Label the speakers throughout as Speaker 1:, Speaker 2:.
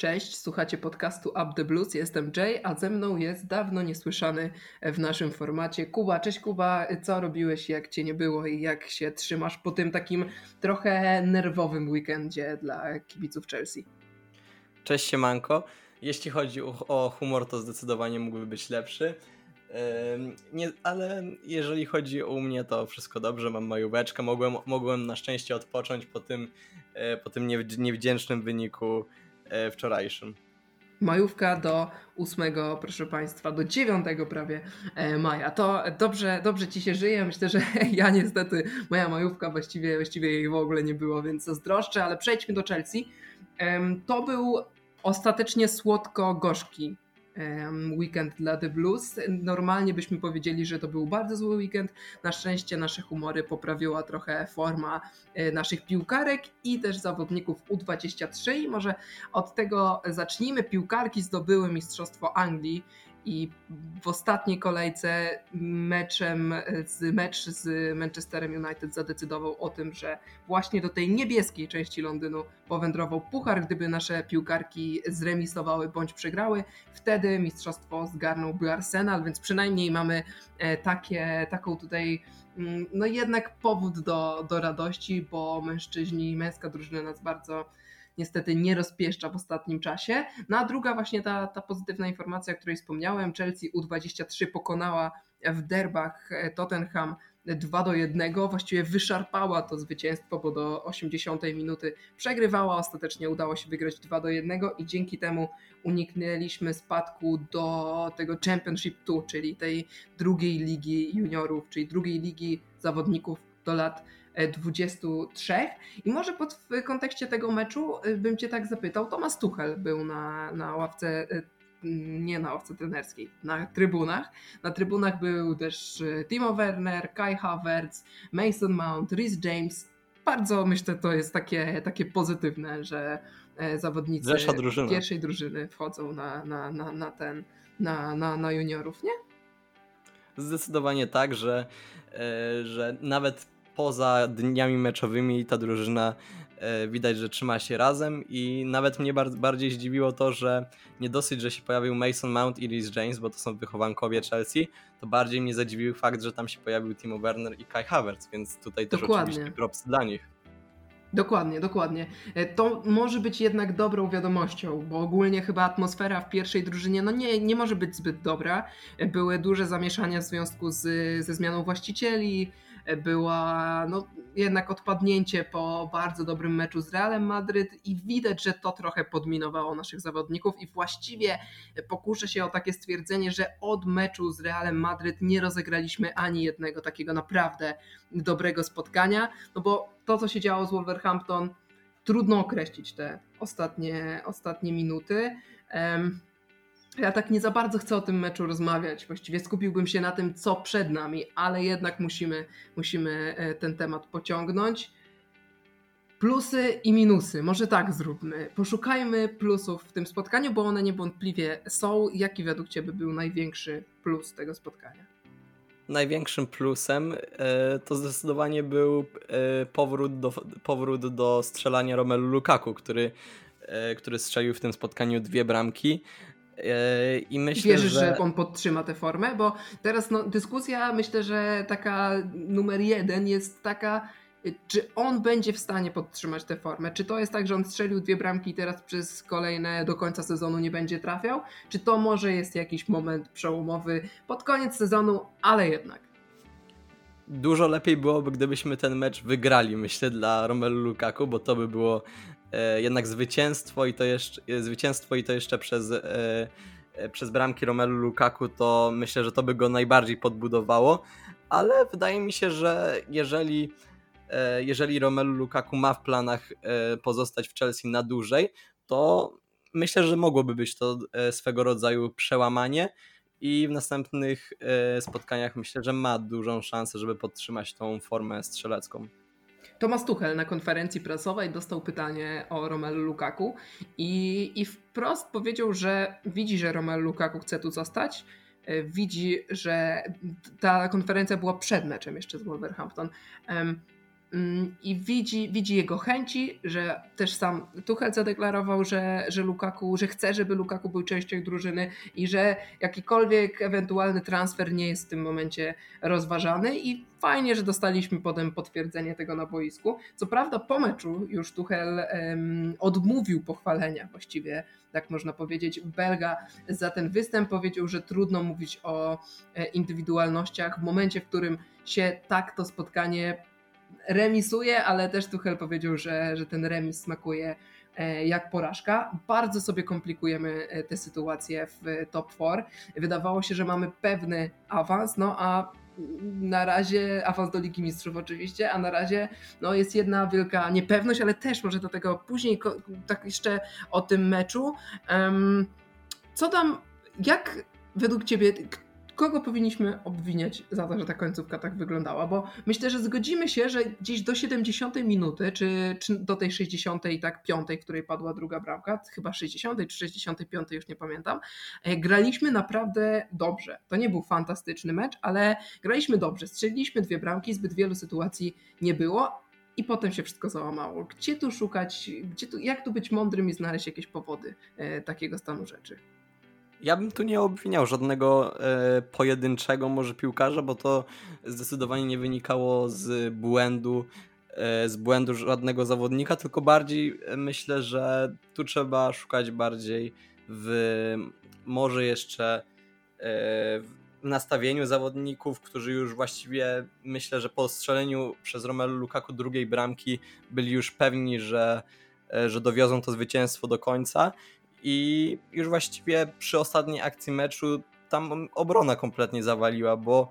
Speaker 1: Cześć, słuchacie podcastu Up the Blues. Jestem Jay, a ze mną jest dawno niesłyszany w naszym formacie Kuba. Cześć Kuba, co robiłeś, jak cię nie było i jak się trzymasz po tym takim trochę nerwowym weekendzie dla kibiców Chelsea?
Speaker 2: Cześć Siemanko. Jeśli chodzi o humor, to zdecydowanie mógłby być lepszy. Nie, ale jeżeli chodzi o mnie, to wszystko dobrze, mam majóweczkę, mogłem, mogłem na szczęście odpocząć po tym, e, po tym niewdzięcznym wyniku wczorajszym.
Speaker 1: Majówka do 8, proszę Państwa, do 9 prawie e, maja. To dobrze, dobrze Ci się żyje. Myślę, że ja niestety, moja majówka właściwie, właściwie jej w ogóle nie było, więc zazdroszczę, ale przejdźmy do Chelsea. To był ostatecznie słodko-gorzki weekend dla The Blues. Normalnie byśmy powiedzieli, że to był bardzo zły weekend. Na szczęście nasze humory poprawiła trochę forma e, naszych piłkarek i też zawodników U23. I może od tego zacznijmy. Piłkarki zdobyły Mistrzostwo Anglii i w ostatniej kolejce meczem z, mecz z Manchesterem United zadecydował o tym, że właśnie do tej niebieskiej części Londynu powędrował puchar. Gdyby nasze piłkarki zremisowały bądź przegrały, wtedy mistrzostwo zgarnąłby Arsenal, więc przynajmniej mamy e, takie, taką tutaj mm, no jednak powód do, do radości, bo mężczyźni, męska drużyna nas bardzo niestety nie rozpieszcza w ostatnim czasie. No a druga właśnie ta, ta pozytywna informacja, o której wspomniałem, Chelsea U23 pokonała w derbach Tottenham 2 do 1, właściwie wyszarpała to zwycięstwo, bo do 80 minuty przegrywała, ostatecznie udało się wygrać 2 do 1 i dzięki temu uniknęliśmy spadku do tego Championship 2, czyli tej drugiej ligi juniorów, czyli drugiej ligi zawodników do lat 23. I może pod, w kontekście tego meczu y, bym Cię tak zapytał, Tomasz Tuchel był na, na ławce y, nie na ławce trenerskiej, na trybunach. Na trybunach był też Timo Werner, Kai Havertz, Mason Mount, Rhys James. Bardzo myślę, to jest takie, takie pozytywne, że e, zawodnicy pierwszej drużyny wchodzą na, na, na, na ten, na, na, na juniorów, nie?
Speaker 2: Zdecydowanie tak, że, e, że nawet poza dniami meczowymi ta drużyna e, widać, że trzyma się razem i nawet mnie bardziej zdziwiło to, że nie dosyć, że się pojawił Mason Mount i Rhys James, bo to są wychowankowie Chelsea, to bardziej mnie zadziwił fakt, że tam się pojawił Timo Werner i Kai Havertz, więc tutaj też Dokładnie. oczywiście props dla nich.
Speaker 1: Dokładnie, dokładnie. E, to może być jednak dobrą wiadomością, bo ogólnie chyba atmosfera w pierwszej drużynie no nie, nie może być zbyt dobra. E, były duże zamieszania w związku z, ze zmianą właścicieli, była no, jednak odpadnięcie po bardzo dobrym meczu z Realem Madryt i widać, że to trochę podminowało naszych zawodników i właściwie pokuszę się o takie stwierdzenie, że od meczu z Realem Madryt nie rozegraliśmy ani jednego takiego naprawdę dobrego spotkania, no bo to, co się działo z Wolverhampton, trudno określić te ostatnie, ostatnie minuty. Ja tak nie za bardzo chcę o tym meczu rozmawiać. Właściwie skupiłbym się na tym, co przed nami, ale jednak musimy, musimy e, ten temat pociągnąć. Plusy i minusy, może tak zróbmy. Poszukajmy plusów w tym spotkaniu, bo one niewątpliwie są. Jaki według Ciebie był największy plus tego spotkania?
Speaker 2: Największym plusem e, to zdecydowanie był e, powrót do, powrót do strzelania Romelu Lukaku, który, który strzelił w tym spotkaniu dwie bramki.
Speaker 1: I myślę, Wierzysz, że... że on podtrzyma tę formę? Bo teraz no, dyskusja, myślę, że taka numer jeden jest taka, czy on będzie w stanie podtrzymać tę formę? Czy to jest tak, że on strzelił dwie bramki i teraz przez kolejne do końca sezonu nie będzie trafiał? Czy to może jest jakiś moment przełomowy pod koniec sezonu, ale jednak?
Speaker 2: Dużo lepiej byłoby, gdybyśmy ten mecz wygrali, myślę, dla Romelu Lukaku, bo to by było jednak zwycięstwo i to jeszcze, e, zwycięstwo i to jeszcze przez, e, przez bramki Romelu Lukaku, to myślę, że to by go najbardziej podbudowało, ale wydaje mi się, że jeżeli, jeżeli Romelu Lukaku ma w planach pozostać w Chelsea na dłużej, to myślę, że mogłoby być to swego rodzaju przełamanie i w następnych spotkaniach myślę, że ma dużą szansę, żeby podtrzymać tą formę strzelecką.
Speaker 1: Tomasz Tuchel na konferencji prasowej dostał pytanie o Romelu Lukaku i, i wprost powiedział, że widzi, że Romelu Lukaku chce tu zostać. E, widzi, że ta konferencja była przed meczem jeszcze z Wolverhampton. Mm, i widzi, widzi jego chęci, że też sam Tuchel zadeklarował, że, że Lukaku, że chce, żeby Lukaku był częścią drużyny i że jakikolwiek ewentualny transfer nie jest w tym momencie rozważany i fajnie, że dostaliśmy potem potwierdzenie tego na boisku. Co prawda po meczu już Tuchel um, odmówił pochwalenia właściwie, tak można powiedzieć, Belga za ten występ. Powiedział, że trudno mówić o e, indywidualnościach w momencie, w którym się tak to spotkanie remisuje, ale też Tuchel powiedział, że, że ten remis smakuje e, jak porażka. Bardzo sobie komplikujemy e, tę sytuację w top 4. Wydawało się, że mamy pewny awans, no a na razie awans do Ligi Mistrzów oczywiście, a na razie no, jest jedna wielka niepewność, ale też może do tego później tak jeszcze o tym meczu. Um, co tam, jak według Ciebie, kogo powinniśmy obwiniać za to, że ta końcówka tak wyglądała, bo myślę, że zgodzimy się, że gdzieś do 70 minuty, czy, czy do tej 65, tak piątej, w której padła druga bramka, chyba 60 czy 65, już nie pamiętam, e, graliśmy naprawdę dobrze. To nie był fantastyczny mecz, ale graliśmy dobrze. Strzeliliśmy dwie bramki, zbyt wielu sytuacji nie było, i potem się wszystko załamało. Gdzie tu szukać, gdzie tu, jak tu być mądrym i znaleźć jakieś powody e, takiego stanu rzeczy?
Speaker 2: Ja bym tu nie obwiniał żadnego e, pojedynczego może piłkarza, bo to zdecydowanie nie wynikało z błędu, e, z błędu żadnego zawodnika, tylko bardziej e, myślę, że tu trzeba szukać bardziej w może jeszcze e, w nastawieniu zawodników, którzy już właściwie myślę, że po strzeleniu przez Romelu Lukaku drugiej bramki byli już pewni, że, e, że dowiozą to zwycięstwo do końca i już właściwie przy ostatniej akcji meczu tam obrona kompletnie zawaliła, bo,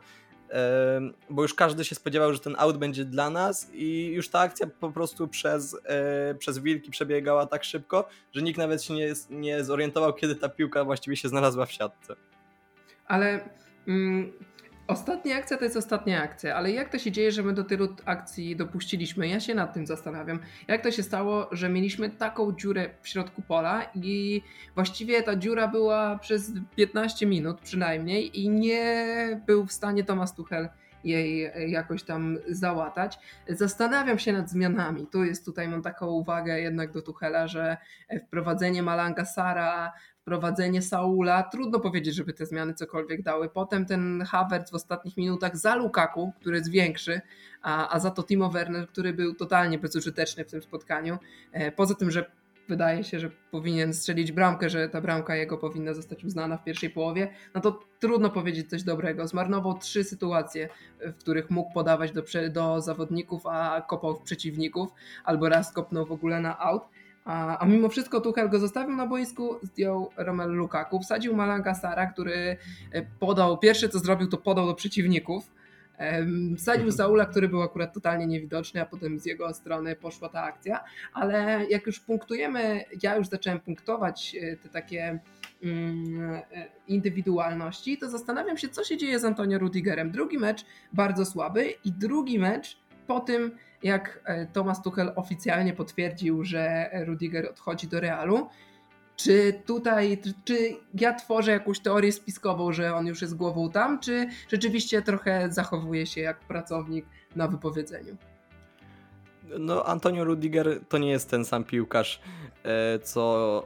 Speaker 2: bo już każdy się spodziewał, że ten out będzie dla nas i już ta akcja po prostu przez, e, przez wilki przebiegała tak szybko, że nikt nawet się nie, nie zorientował, kiedy ta piłka właściwie się znalazła w siatce.
Speaker 1: Ale mm, Ostatnia akcja to jest ostatnia akcja, ale jak to się dzieje, że my do tylu akcji dopuściliśmy? Ja się nad tym zastanawiam. Jak to się stało, że mieliśmy taką dziurę w środku pola i właściwie ta dziura była przez 15 minut przynajmniej i nie był w stanie Tomasz Tuchel jej jakoś tam załatać. Zastanawiam się nad zmianami. Tu jest tutaj, mam taką uwagę jednak do Tuchela, że wprowadzenie Malanga Sara, prowadzenie Saula. Trudno powiedzieć, żeby te zmiany cokolwiek dały. Potem ten Havertz w ostatnich minutach za Lukaku, który jest większy, a, a za to Timo Werner, który był totalnie bezużyteczny w tym spotkaniu. E, poza tym, że wydaje się, że powinien strzelić bramkę, że ta bramka jego powinna zostać uznana w pierwszej połowie, no to trudno powiedzieć coś dobrego. Zmarnował trzy sytuacje, w których mógł podawać do, do zawodników, a kopał w przeciwników, albo raz kopnął w ogóle na out. A, a mimo wszystko Tuchel go zostawił na boisku, zdjął Romelu Lukaku, wsadził Malanga Sara, który e, podał, pierwsze co zrobił to podał do przeciwników, Wsadził mhm. Saula, który był akurat totalnie niewidoczny, a potem z jego strony poszła ta akcja, ale jak już punktujemy, ja już zacząłem punktować e, te takie mm, e, indywidualności, to zastanawiam się, co się dzieje z Antonio Rudigerem. Drugi mecz bardzo słaby i drugi mecz po tym, jak e, Thomas Tuchel oficjalnie potwierdził, że Rudiger odchodzi do Realu. Czy tutaj, czy ja tworzę jakąś teorię spiskową, że on już jest głową tam, czy rzeczywiście trochę zachowuje się jak pracownik na wypowiedzeniu?
Speaker 2: No, Antonio Rudiger to nie jest ten sam piłkarz, e, co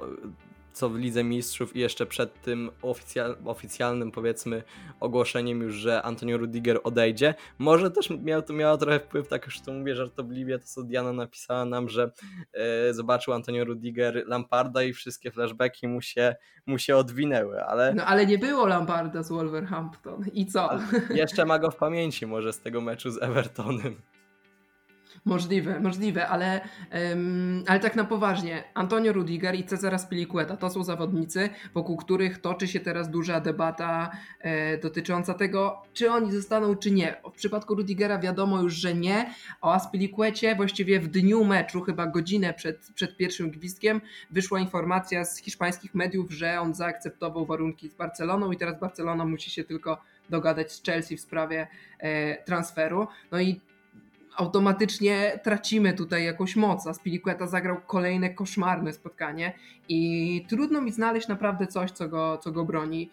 Speaker 2: co w Lidze Mistrzów i jeszcze przed tym oficjal, oficjalnym powiedzmy ogłoszeniem już, że Antonio Rudiger odejdzie. Może też miał, to miała trochę wpływ, tak już to mówię żartobliwie, to co Diana napisała nam, że e, zobaczył Antonio Rudiger Lamparda i wszystkie flashbacki mu się, mu się odwinęły, ale...
Speaker 1: No ale nie było Lamparda z Wolverhampton i co?
Speaker 2: jeszcze ma go w pamięci może z tego meczu z Evertonem.
Speaker 1: Możliwe, możliwe, ale, um, ale tak na poważnie. Antonio Rudiger i Cezara Spilicueta to są zawodnicy, wokół których toczy się teraz duża debata e, dotycząca tego, czy oni zostaną, czy nie. W przypadku Rudigera wiadomo już, że nie, a o Spilicuecie właściwie w dniu meczu, chyba godzinę przed, przed pierwszym gwizdkiem, wyszła informacja z hiszpańskich mediów, że on zaakceptował warunki z Barceloną i teraz Barcelona musi się tylko dogadać z Chelsea w sprawie e, transferu. No i automatycznie tracimy tutaj jakąś moc. A zagrał kolejne koszmarne spotkanie i trudno mi znaleźć naprawdę coś, co go, co go broni.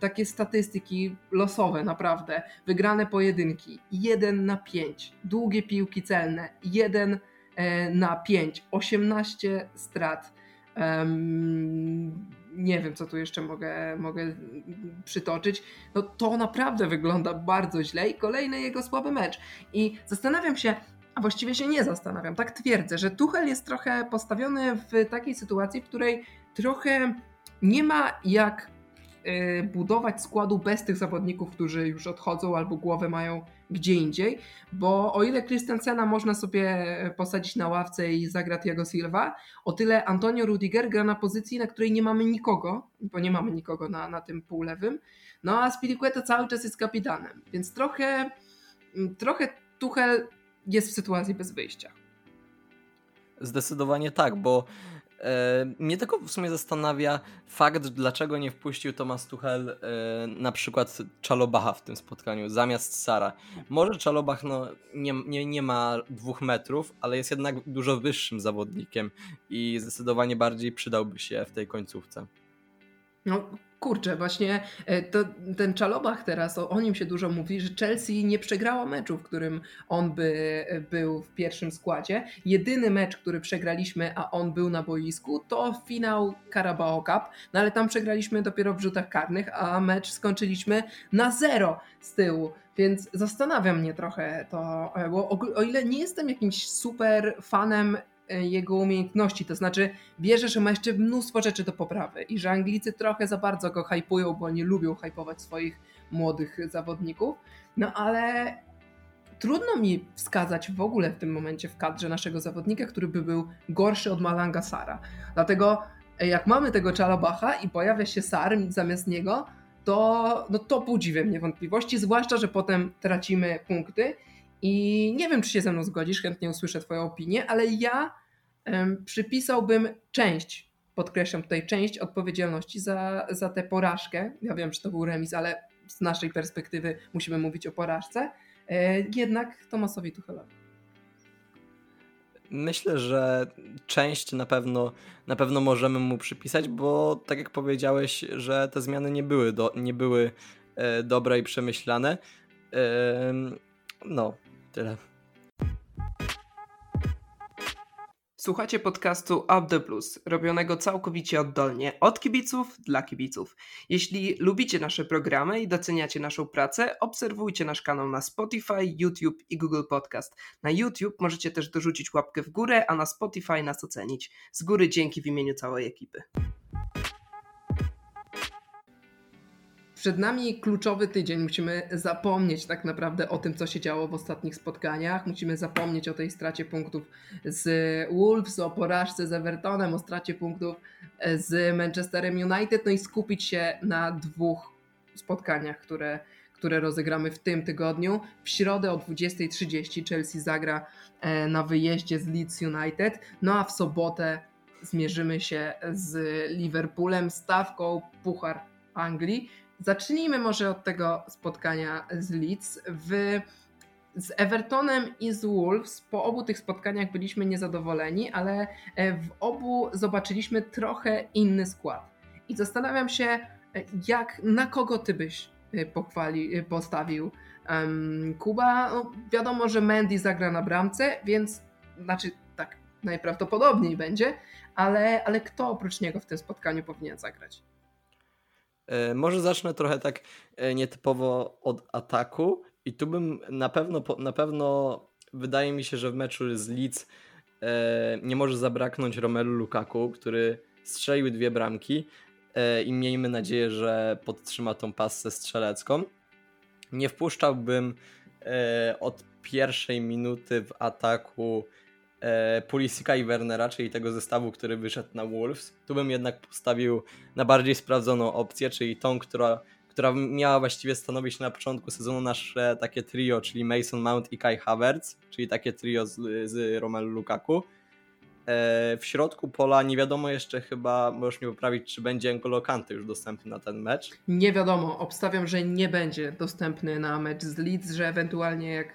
Speaker 1: Takie statystyki losowe, naprawdę. Wygrane pojedynki 1 na 5, długie piłki celne 1 e, na 5, 18 strat. Nie wiem, co tu jeszcze mogę, mogę przytoczyć. No to naprawdę wygląda bardzo źle i kolejny jego słaby mecz. I zastanawiam się, a właściwie się nie zastanawiam, tak twierdzę, że Tuchel jest trochę postawiony w takiej sytuacji, w której trochę nie ma jak budować składu bez tych zawodników, którzy już odchodzą albo głowę mają gdzie indziej, bo o ile Christensena można sobie posadzić na ławce i zagra Thiago Silva, o tyle Antonio Rudiger gra na pozycji, na której nie mamy nikogo, bo nie mamy nikogo na, na tym półlewym, no a Spilicueta cały czas jest kapitanem, więc trochę, trochę Tuchel jest w sytuacji bez wyjścia.
Speaker 2: Zdecydowanie tak, bo e, mnie tylko w sumie zastanawia fakt, dlaczego nie wpuścił Thomas Tuchel e, na przykład Czalobacha w tym spotkaniu zamiast Sara. Może Czalobach no, nie, nie, nie ma dwóch metrów, ale jest jednak dużo wyższym zawodnikiem i zdecydowanie bardziej przydałby się w tej końcówce.
Speaker 1: No, Kurczę, właśnie e, to, ten Czalobach teraz, o, o, nim się dużo mówi, że Chelsea nie przegrała meczu, w którym on by e, był w pierwszym składzie. Jedyny mecz, który przegraliśmy, a on był na boisku, to finał Carabao Cup, no ale tam przegraliśmy dopiero w rzutach karnych, a mecz skończyliśmy na zero z tyłu. Więc zastanawia mnie trochę to, e, bo o, ile nie jestem jakimś super fanem jego umiejętności. To znaczy, wierzę, że ma jeszcze mnóstwo rzeczy do poprawy i że Anglicy trochę za bardzo go hypują, bo nie lubią hypować swoich młodych zawodników. No ale trudno mi wskazać w ogóle w tym momencie w kadrze naszego zawodnika, który by był gorszy od Malanga Sara. Dlatego e, jak mamy tego Czalobacha i pojawia się Sar zamiast niego, to, no to budzi we mnie wątpliwości, zwłaszcza, że potem tracimy punkty i nie wiem, czy się ze mną zgodzisz, chętnie usłyszę Twoją opinię, ale ja um, przypisałbym część, podkreślam tutaj część odpowiedzialności za, za tę porażkę. Ja wiem, że to był remis, ale z naszej perspektywy musimy mówić o porażce. E, jednak Tomasowi Tuchelowi.
Speaker 2: Myślę, że część na pewno, na pewno możemy mu przypisać, bo tak jak powiedziałeś, że te zmiany nie były, do, nie były e, dobre i przemyślane. E, no, Tyle.
Speaker 1: Słuchacie podcastu Up the Plus, robionego całkowicie oddolnie od kibiców dla kibiców. Jeśli lubicie nasze programy i doceniacie naszą pracę, obserwujcie nasz kanał na Spotify, YouTube i Google Podcast. Na YouTube możecie też dorzucić łapkę w górę, a na Spotify nas ocenić. Z góry dzięki w imieniu całej ekipy. Przed nami kluczowy tydzień. Musimy zapomnieć tak naprawdę o tym, co się działo w ostatnich spotkaniach. Musimy zapomnieć o tej stracie punktów z Wolves, o porażce z Evertonem, o stracie punktów z Manchesterem United, no i skupić się na dwóch spotkaniach, które, które rozegramy w tym tygodniu. W środę o 20.30 Chelsea zagra e, na wyjeździe z Leeds United, no a w sobotę zmierzymy się z Liverpoolem stawką Puchar Anglii. Zacznijmy może od tego spotkania z Leeds. W, z Evertonem i z Wolves po obu tych spotkaniach byliśmy niezadowoleni, ale e, w obu zobaczyliśmy trochę inny skład. I zastanawiam się, e, jak na kogo ty byś e, pochwali, postawił um, Kuba. No, wiadomo, że Mandy zagra na bramce, więc znaczy tak najprawdopodobniej będzie, ale, ale kto oprócz niego w tym spotkaniu powinien zagrać?
Speaker 2: E, może zacznę trochę tak e, nietypowo od ataku i tu bym na pewno, na pewno wydaje mi się, że w meczu z Leeds e, nie może zabraknąć Romelu Lukaku, który strzelił dwie bramki i miejmy nadzieję, że podtrzyma tą pasę strzelecką. Nie wpuszczałbym od pierwszej minuty w ataku e, Pulisika i Wernera, czyli tego zestawu, który wyszedł na Wolves. Tu bym jednak postawił na bardziej sprawdzoną opcję, czyli tą, która, która miała właściwie stanowić na początku sezonu nasze takie trio, czyli Mason Mount i Kai Havertz, czyli takie trio z, z Romelu Lukaku. E, w środku pola nie wiadomo jeszcze chyba, możesz mnie poprawić, czy będzie N'Golo Kante już dostępny na ten mecz.
Speaker 1: Nie wiadomo, obstawiam, że nie będzie dostępny na mecz z Leeds, że ewentualnie jak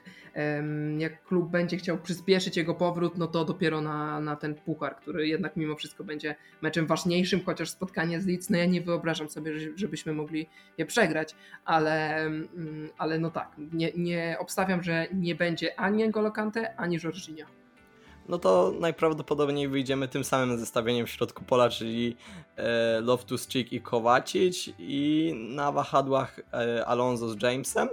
Speaker 1: jak klub będzie chciał przyspieszyć jego powrót, no to dopiero na, na ten puchar, który jednak mimo wszystko będzie meczem ważniejszym, chociaż spotkanie z Leeds, no ja nie wyobrażam sobie, żebyśmy mogli je przegrać, ale, mm, ale no tak, nie, nie obstawiam, że nie będzie ani N'Golo Kante, ani Jorginho
Speaker 2: no to najprawdopodobniej wyjdziemy tym samym zestawieniem w środku pola, czyli e, Loftus-Cheek i Kowacic i na wahadłach e, Alonso z Jamesem.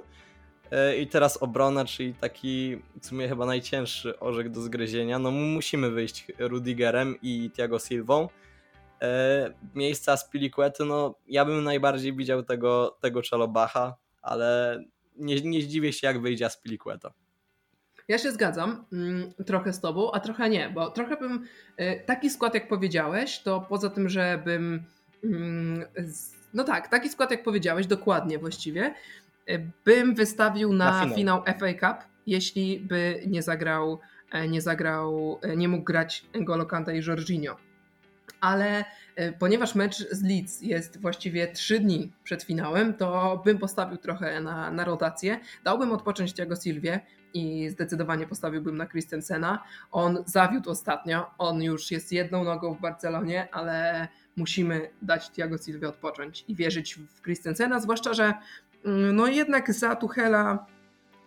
Speaker 2: E, I teraz obrona, czyli taki w sumie chyba najcięższy orzech do zgryzienia. No musimy wyjść Rudigerem i Thiago Silvą. E, miejsca z Piliquety, no ja bym najbardziej widział tego, tego Czalobacha, ale nie, nie zdziwię się jak wyjdzie Aspilicueta.
Speaker 1: Ja się zgadzam mm, trochę z tobą, a trochę nie, bo trochę bym y, taki skład jak powiedziałeś, to poza tym, że bym mm, no tak, taki skład jak powiedziałeś, dokładnie właściwie, bym wystawił na, na finał. finał FA Cup, jeśli by nie zagrał, e, nie zagrał, e, nie mógł grać N'Golo Kante i Jorginho. Ale e, ponieważ mecz z Leeds jest właściwie trzy dni przed finałem, to bym postawił trochę na, na rotację. Dałbym odpocząć Thiago Silwie, i zdecydowanie postawiłbym na Christensena. On zawiódł ostatnio, on już jest jedną nogą w Barcelonie, ale musimy dać Thiago Silva odpocząć i wierzyć w Christensena, zwłaszcza, że no jednak za Tuchela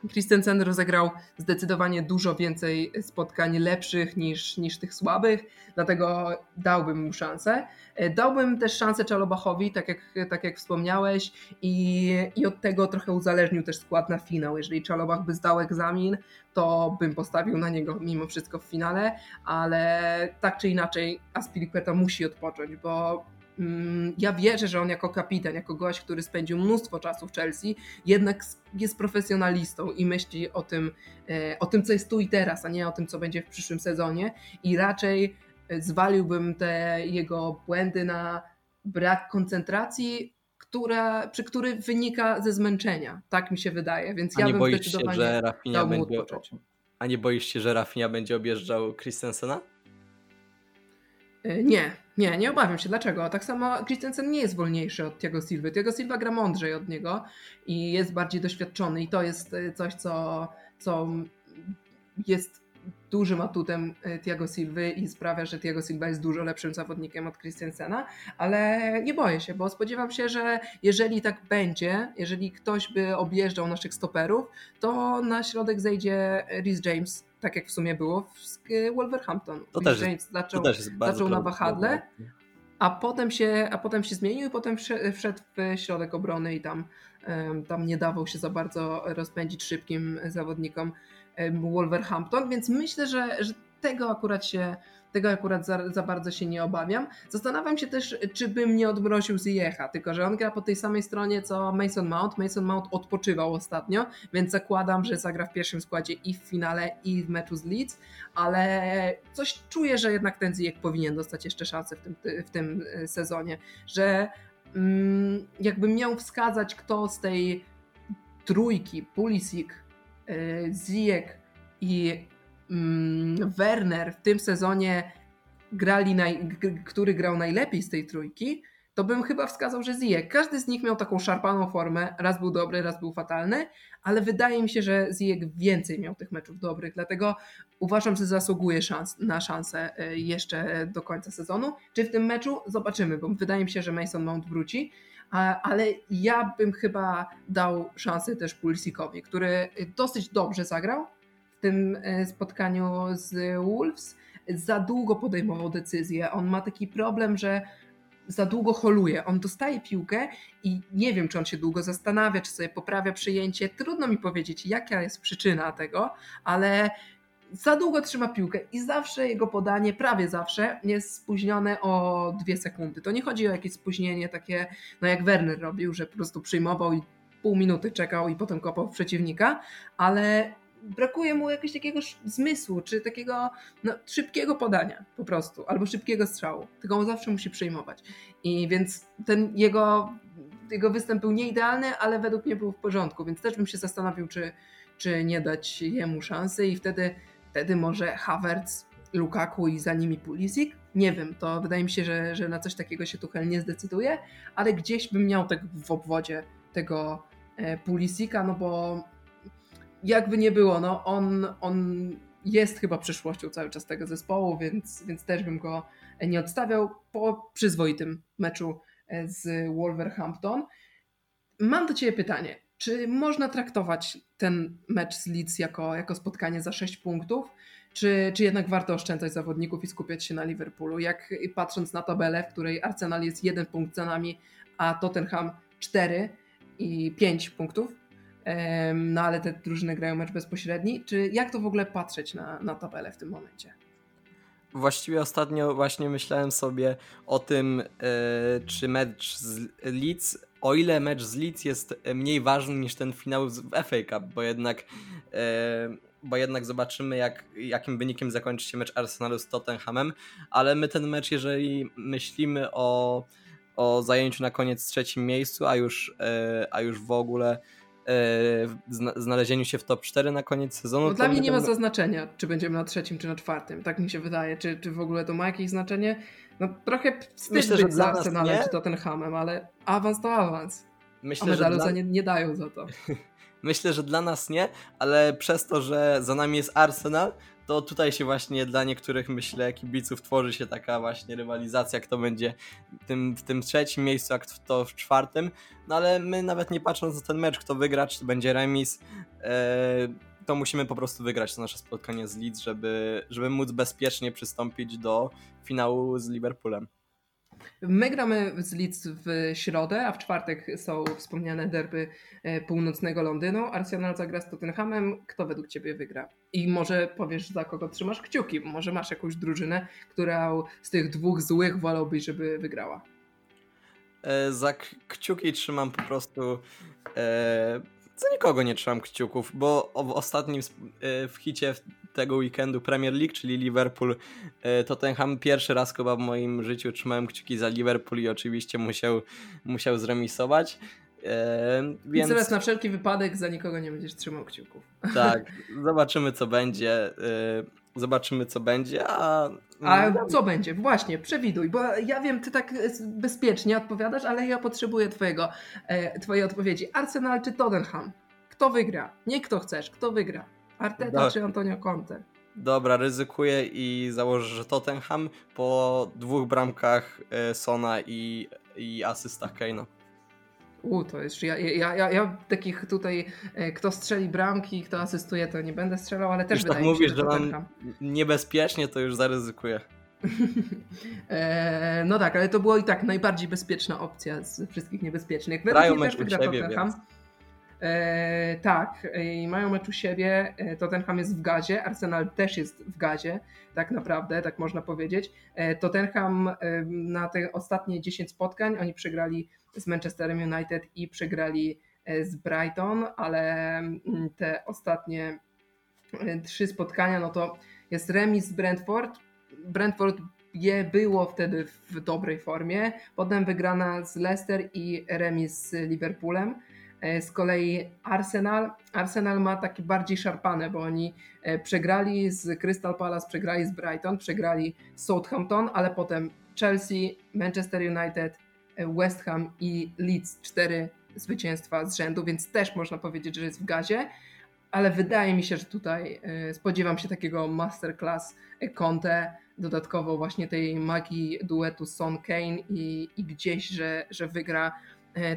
Speaker 1: Christensen rozegrał zdecydowanie dużo więcej spotkań lepszych niż, niż tych słabych, dlatego dałbym mu szansę. E, dałbym też szansę Czalobachowi, tak jak, tak jak wspomniałeś, i, i od tego trochę uzależnił też skład na finał. Jeżeli Czalobach by zdał egzamin, to bym postawił na niego mimo wszystko w finale, ale tak czy inaczej Aspilicueta musi odpocząć, bo Mm, ja wierzę, że on jako kapitan, jako gość, który spędził mnóstwo czasu w Chelsea, jednak jest profesjonalistą i myśli o tym, e, o tym, co jest tu i teraz, a nie o tym, co będzie w przyszłym sezonie. I raczej e, zwaliłbym te jego błędy na brak koncentracji, która, przy który wynika ze zmęczenia. Tak mi się wydaje, więc a ja bym zdecydowanie się, że Rafinha będzie,
Speaker 2: A nie boisz się, że Rafinha będzie objeżdżał Christensena?
Speaker 1: E, nie, nie, nie obawiam się. Dlaczego? Tak samo Christensen nie jest wolniejszy od Thiago Silva. Thiago Silva gra mądrzej od niego i jest bardziej doświadczony i to jest e, coś, co, co jest dużym atutem e, Thiago Silva i sprawia, że Thiago Silva jest dużo lepszym zawodnikiem od Christensena, ale nie boję się, bo spodziewam się, że jeżeli tak będzie, jeżeli ktoś by objeżdżał naszych stoperów, to na środek zejdzie Rhys James tak jak w sumie było w Wolverhampton.
Speaker 2: To też, James
Speaker 1: zaczął, też zaczął na wahadle, a potem, się, a potem się zmienił i potem wszedł w środek obrony i tam, tam nie dawał się za bardzo rozpędzić szybkim zawodnikom Wolverhampton, więc myślę, że, że tego akurat się tego akurat za, za, bardzo się nie obawiam. Zastanawiam się też, czy bym nie odmroził Ziecha, tylko że on gra po tej samej stronie co Mason Mount. Mason Mount odpoczywał ostatnio, więc zakładam, że zagra w pierwszym składzie i w finale, i w meczu z Leeds, ale coś czuję, że jednak ten Ziyech powinien dostać jeszcze szansę w tym, w tym e, sezonie, że mm, jakbym miał wskazać, kto z tej trójki, Pulisic, e, Ziyech i Werner w tym sezonie grali, naj, który grał najlepiej z tej trójki, to bym chyba wskazał, że Ziyech. Każdy z nich miał taką szarpaną formę, raz był dobry, raz był fatalny, ale wydaje mi się, że Ziyech więcej miał tych meczów dobrych, dlatego uważam, że zasługuje szans, na szansę e, jeszcze do końca sezonu. Czy w tym meczu? Zobaczymy, bo wydaje mi się, że Mason Mount wróci, ale ja bym chyba dał szansę też Pulsikowi, który dosyć dobrze zagrał, tym e, spotkaniu z Wolves za długo podejmował decyzję. On ma taki problem, że za długo holuje. On dostaje piłkę i nie wiem, czy on się długo zastanawia, czy sobie poprawia przyjęcie. Trudno mi powiedzieć, jaka jest przyczyna tego, ale za długo trzyma piłkę i zawsze jego podanie, prawie zawsze, jest spóźnione o dwie sekundy. To nie chodzi o jakieś spóźnienie takie, no jak Werner robił, że po prostu przyjmował i pół minuty czekał i potem kopał przeciwnika, ale brakuje mu jakiegoś takiego zmysłu, czy takiego no, szybkiego podania po prostu, albo szybkiego strzału. Tylko on zawsze musi przejmować. I więc ten jego, jego występ był nieidealny, ale według mnie był w porządku, więc też bym się zastanowił, czy, czy nie dać jemu szansy i wtedy, wtedy może Havertz, Lukaku i za nimi Pulisic. Nie wiem, to wydaje mi się, że, że na coś takiego się Tuchel nie zdecyduje, ale gdzieś bym miał tak w obwodzie tego e, Pulisika, no bo jakby nie było, no on, on jest chyba przyszłością cały czas tego zespołu, więc, więc też bym go nie odstawiał po przyzwoitym meczu z Wolverhampton. Mam do Ciebie pytanie. Czy można traktować ten mecz z Leeds jako, jako spotkanie za 6 punktów? Czy, czy jednak warto oszczędzać zawodników i skupiać się na Liverpoolu? Jak patrząc na tabelę, w której Arsenal jest jeden punkt za nami, a Tottenham 4 i 5 punktów, no ale te drużyny grają mecz bezpośredni. Czy jak to w ogóle patrzeć na, na tabelę w tym momencie?
Speaker 2: Właściwie ostatnio właśnie myślałem sobie o tym, yy, czy mecz z Leeds, o ile mecz z Leeds jest mniej ważny niż ten finał w FA Cup, bo jednak, yy, bo jednak zobaczymy, jak, jakim wynikiem zakończy się mecz Arsenalu z Tottenhamem, ale my ten mecz, jeżeli myślimy o, o zajęciu na koniec trzecim miejscu, a już, yy, a już w ogóle znalezieniu się w top 4 na koniec sezonu.
Speaker 1: No dla mnie nie ma zaznaczenia, czy będziemy na trzecim, czy na czwartym. Tak mi się wydaje. Czy, czy w ogóle to ma jakieś znaczenie? No trochę wstyd Myślę, być że za Arsenalem, czy Tottenhamem, ale awans to awans. Myślę, A medalu że dla... nie, nie dają za to.
Speaker 2: Myślę, że dla nas nie, ale przez to, że za nami jest Arsenal, to tutaj się właśnie dla niektórych, myślę, kibiców tworzy się taka właśnie rywalizacja, kto będzie w tym, w tym trzecim miejscu, jak to w czwartym. No ale my nawet nie patrząc na ten mecz, kto wygra, czy to będzie remis, e, to musimy po prostu wygrać to nasze spotkanie z Leeds, żeby, żeby móc bezpiecznie przystąpić do finału z Liverpoolem.
Speaker 1: My gramy z Leeds w środę, a w czwartek są wspomniane derby e, północnego Londynu. Arsenal zagra z Tottenhamem. Kto według Ciebie wygra? I może powiesz, za kogo trzymasz kciuki. Może masz jakąś drużynę, która z tych dwóch złych wolałbyś, żeby wygrała.
Speaker 2: E, za kciuki trzymam po prostu... E, za nikogo nie trzymam kciuków, bo w ostatnim e, w hicie tego weekendu Premier League, czyli Liverpool e, Tottenham. Pierwszy raz chyba w moim życiu trzymałem kciuki za Liverpool i oczywiście musiał, musiał zremisować.
Speaker 1: E, więc... I teraz na wszelki wypadek za nikogo nie będziesz trzymał kciuków.
Speaker 2: Tak, zobaczymy co będzie. E, zobaczymy co będzie, a...
Speaker 1: A co będzie? Właśnie, przewiduj, bo ja wiem, ty tak bezpiecznie odpowiadasz, ale ja potrzebuję twojego, e, twojej odpowiedzi. Arsenal czy Tottenham? Kto wygra? Nie kto chcesz, kto wygra? Arteta Do... czy Antonio Conte?
Speaker 2: Dobra, ryzykuję i założę, że Tottenham po dwóch bramkach e, Sona i, i asystach Kane'a.
Speaker 1: U, to jest. Ja, ja, ja, ja takich tutaj, e, kto strzeli bramki, kto asystuje, to nie będę strzelał, ale też
Speaker 2: już tak mówisz, się, że mam niebezpiecznie, to już zaryzykuję.
Speaker 1: e, no tak, ale to było i tak najbardziej bezpieczna opcja z wszystkich niebezpiecznych.
Speaker 2: Grają mecz u siebie, więc...
Speaker 1: E, tak, i mają mecz u siebie. E, Tottenham jest w gazie, Arsenal też jest w gazie, tak naprawdę, tak można powiedzieć. E, Tottenham e, na te ostatnie 10 spotkań oni przegrali z Manchesterem United i przegrali e, z Brighton, ale mm, te ostatnie e, trzy spotkania, no to jest remis z Brentford. Brentford je było wtedy w dobrej formie, potem wygrana z Leicester i remis z Liverpoolem. E, z kolei Arsenal, Arsenal ma takie bardziej szarpane, bo oni e, przegrali z Crystal Palace, przegrali z Brighton, przegrali z Southampton, ale potem Chelsea, Manchester United, e, West Ham i Leeds. Cztery zwycięstwa z rzędu, więc też można powiedzieć, że jest w gazie, ale wydaje mi się, że tutaj spodziewam się takiego masterclass Conte, dodatkowo właśnie tej magii duetu Son Kane i, i gdzieś, że, że wygra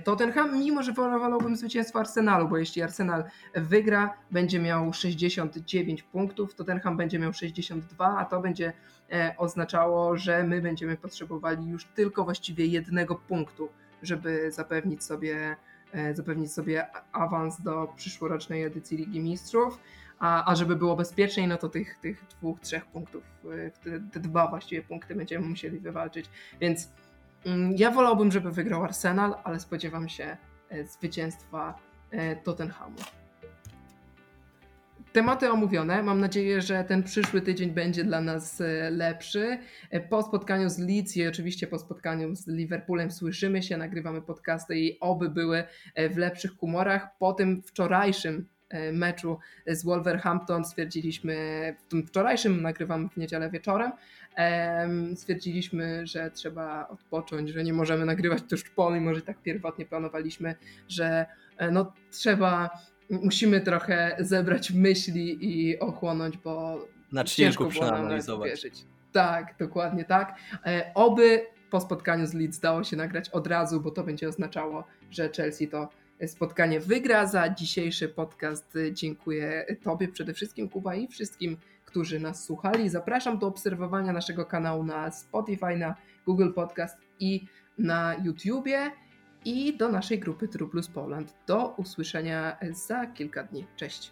Speaker 1: Tottenham, mimo że wolałbym zwycięstwo Arsenalu, bo jeśli Arsenal wygra, będzie miał 69 punktów, Tottenham będzie miał 62, a to będzie e, oznaczało, że my będziemy potrzebowali już tylko właściwie jednego punktu, żeby zapewnić sobie, e, zapewnić sobie awans do przyszłorocznej edycji Ligi Mistrzów. A, a żeby było bezpieczniej, no to tych, tych dwóch, trzech punktów, te, dwa właściwie punkty będziemy musieli wywalczyć. Więc ja wolałbym, żeby wygrał Arsenal, ale spodziewam się e, zwycięstwa e, Tottenhamu. Tematy omówione. Mam nadzieję, że ten przyszły tydzień będzie dla nas e, lepszy. Po spotkaniu z Leeds i oczywiście po spotkaniu z Liverpoolem słyszymy się, nagrywamy podcasty i oby były w lepszych humorach. Po tym wczorajszym meczu z Wolverhampton stwierdziliśmy, w tym wczorajszym nagrywamy w niedzielę wieczorem, stwierdziliśmy, że trzeba odpocząć, że nie możemy nagrywać tuż po, mimo że tak pierwotnie planowaliśmy, że e, no, trzeba musimy trochę zebrać myśli i ochłonąć, bo
Speaker 2: Na
Speaker 1: ciężko było nam uwierzyć. Tak, dokładnie tak. E, Oby po spotkaniu z Leeds dało się nagrać od razu, bo to będzie oznaczało, że Chelsea to spotkanie wygra. Za dzisiejszy podcast dziękuję Tobie przede wszystkim, Kuba, i wszystkim, którzy nas słuchali. Zapraszam do obserwowania naszego kanału na Spotify, na Google Podcast i na YouTubie i do naszej grupy True Plus Poland. Do usłyszenia za kilka dni. Cześć.